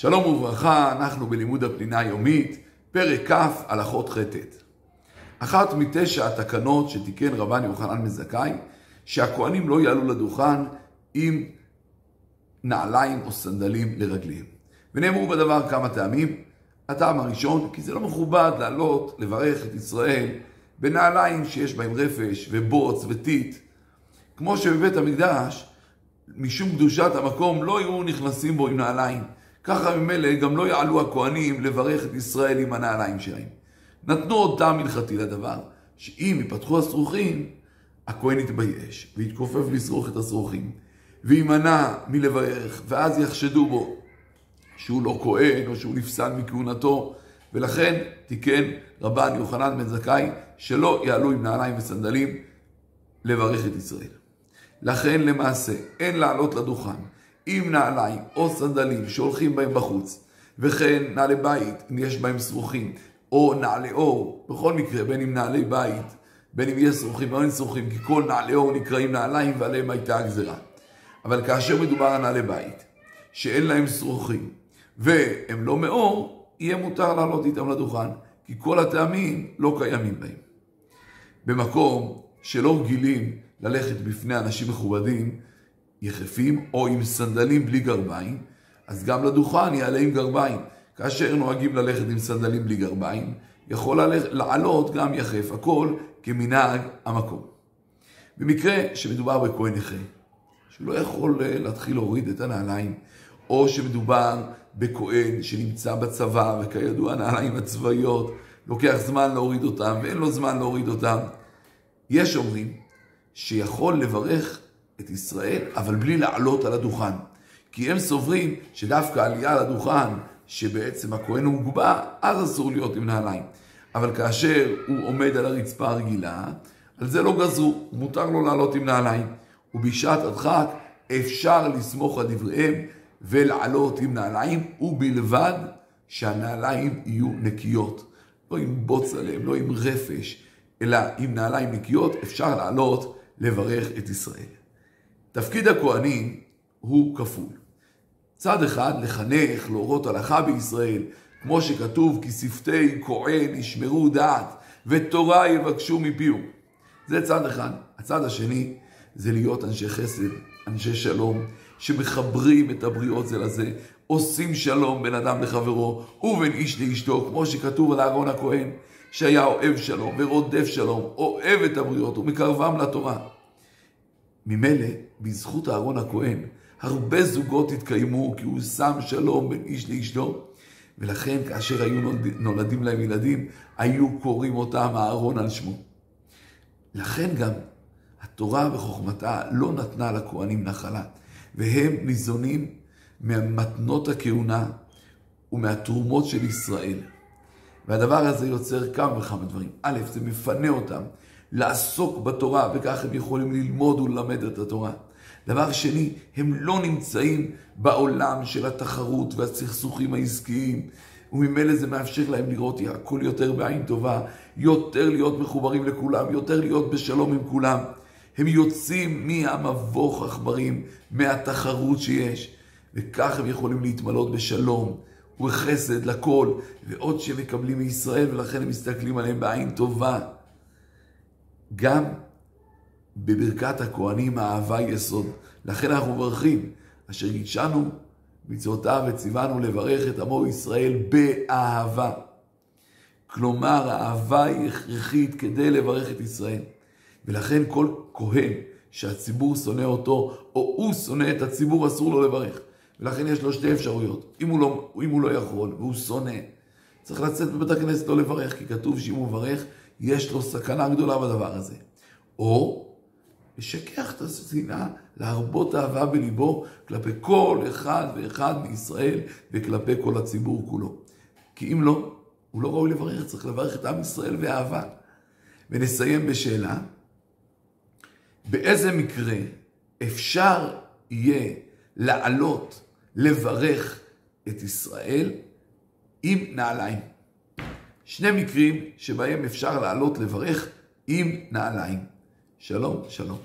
שלום וברכה, אנחנו בלימוד הפנינה היומית, פרק כ', הלכות ח' אחת מתשע התקנות שתיקן רבן יוחנן מזכאי, שהכהנים לא יעלו לדוכן עם נעליים או סנדלים לרגליהם. ונאמרו בדבר כמה טעמים. הטעם הראשון, כי זה לא מכובד לעלות, לברך את ישראל בנעליים שיש בהם רפש ובוץ וטיט. כמו שבבית המקדש, משום קדושת המקום, לא יהיו נכנסים בו עם נעליים. ככה ממילא גם לא יעלו הכהנים לברך את ישראל עם הנעליים שלהם. נתנו עוד טעם הלכתי לדבר, שאם יפתחו השרוכים, הכהן יתבייש ויתכופף לשרוך את השרוכים, ויימנע מלברך, ואז יחשדו בו שהוא לא כהן או שהוא נפסל מכהונתו, ולכן תיקן רבן יוחנן בן זכאי שלא יעלו עם נעליים וסנדלים לברך את ישראל. לכן למעשה אין לעלות לדוכן עם נעליים או סנדלים שהולכים בהם בחוץ, וכן נעלי בית אם יש בהם שרוכים, או נעלי אור, בכל מקרה בין אם נעלי בית, בין אם יש שרוכים או אין שרוכים, כי כל נעלי אור נקראים נעליים ועליהם הייתה הגזרה. אבל כאשר מדובר על נעלי בית, שאין להם שרוכים, והם לא מאור, יהיה מותר לעלות איתם לדוכן, כי כל הטעמים לא קיימים בהם. במקום שלא רגילים ללכת בפני אנשים מכובדים, יחפים או עם סנדלים בלי גרביים, אז גם לדוכן יעלה עם גרביים. כאשר נוהגים ללכת עם סנדלים בלי גרביים, יכול לעלות גם יחף, הכל כמנהג המקום. במקרה שמדובר בכהן נכה, שלא יכול אה, להתחיל להוריד את הנעליים, או שמדובר בכהן שנמצא בצבא, וכידוע הנעליים הצבאיות, לוקח זמן להוריד אותם, ואין לו זמן להוריד אותם. יש אומרים שיכול לברך את ישראל, אבל בלי לעלות על הדוכן. כי הם סוברים שדווקא עלייה לדוכן, שבעצם הכהן הוא מוגבע, אז אסור להיות עם נעליים. אבל כאשר הוא עומד על הרצפה הרגילה, על זה לא גזרו, מותר לו לעלות עם נעליים. ובשעת הדחק אפשר לסמוך על דבריהם ולעלות עם נעליים, ובלבד שהנעליים יהיו נקיות. לא עם בוץ עליהם, לא עם רפש, אלא עם נעליים נקיות, אפשר לעלות לברך את ישראל. תפקיד הכהנים הוא כפול. צד אחד, לחנך, להורות הלכה בישראל, כמו שכתוב, כי שפתי כהן ישמרו דעת, ותורה יבקשו מפיהו. זה צד אחד. הצד השני זה להיות אנשי חסד, אנשי שלום, שמחברים את הבריות זה לזה, עושים שלום בין אדם לחברו ובין איש לאשתו, כמו שכתוב על אהרון הכהן, שהיה אוהב שלום ורודף שלום, אוהב את הבריות ומקרבם לתורה. ממילא, בזכות אהרון הכהן, הרבה זוגות התקיימו כי הוא שם שלום בין איש לאשתו, ולכן כאשר היו נולדים להם ילדים, היו קוראים אותם אהרון על שמו. לכן גם התורה וחוכמתה לא נתנה לכהנים נחלה, והם ניזונים ממתנות הכהונה ומהתרומות של ישראל. והדבר הזה יוצר כמה וכמה דברים. א', זה מפנה אותם לעסוק בתורה, וכך הם יכולים ללמוד וללמד את התורה. דבר שני, הם לא נמצאים בעולם של התחרות והסכסוכים העסקיים, וממילא זה מאפשר להם לראות הכל יותר בעין טובה, יותר להיות מחוברים לכולם, יותר להיות בשלום עם כולם. הם יוצאים מהמבוך עכברים, מהתחרות שיש, וכך הם יכולים להתמלות בשלום ובחסד לכל, ועוד שהם מקבלים מישראל, ולכן הם מסתכלים עליהם בעין טובה. גם בברכת הכהנים האהבה יסוד. לכן אנחנו מברכים, אשר גידשנו מצוותיו וציוונו לברך את עמו ישראל באהבה. כלומר, האהבה היא הכרחית כדי לברך את ישראל. ולכן כל כהן שהציבור שונא אותו, או הוא שונא את הציבור, אסור לו לברך. ולכן יש לו שתי אפשרויות. אם הוא לא, אם הוא לא יכול והוא שונא, צריך לצאת בבית הכנסת לא לברך, כי כתוב שאם הוא מברך, יש לו סכנה גדולה בדבר הזה. או לשכח את השנאה, להרבות אהבה בליבו כלפי כל אחד ואחד מישראל וכלפי כל הציבור כולו. כי אם לא, הוא לא ראוי לברך, צריך לברך את עם ישראל באהבה. ונסיים בשאלה, באיזה מקרה אפשר יהיה לעלות, לברך את ישראל עם נעליים? שני מקרים שבהם אפשר לעלות לברך עם נעליים. שלום, שלום.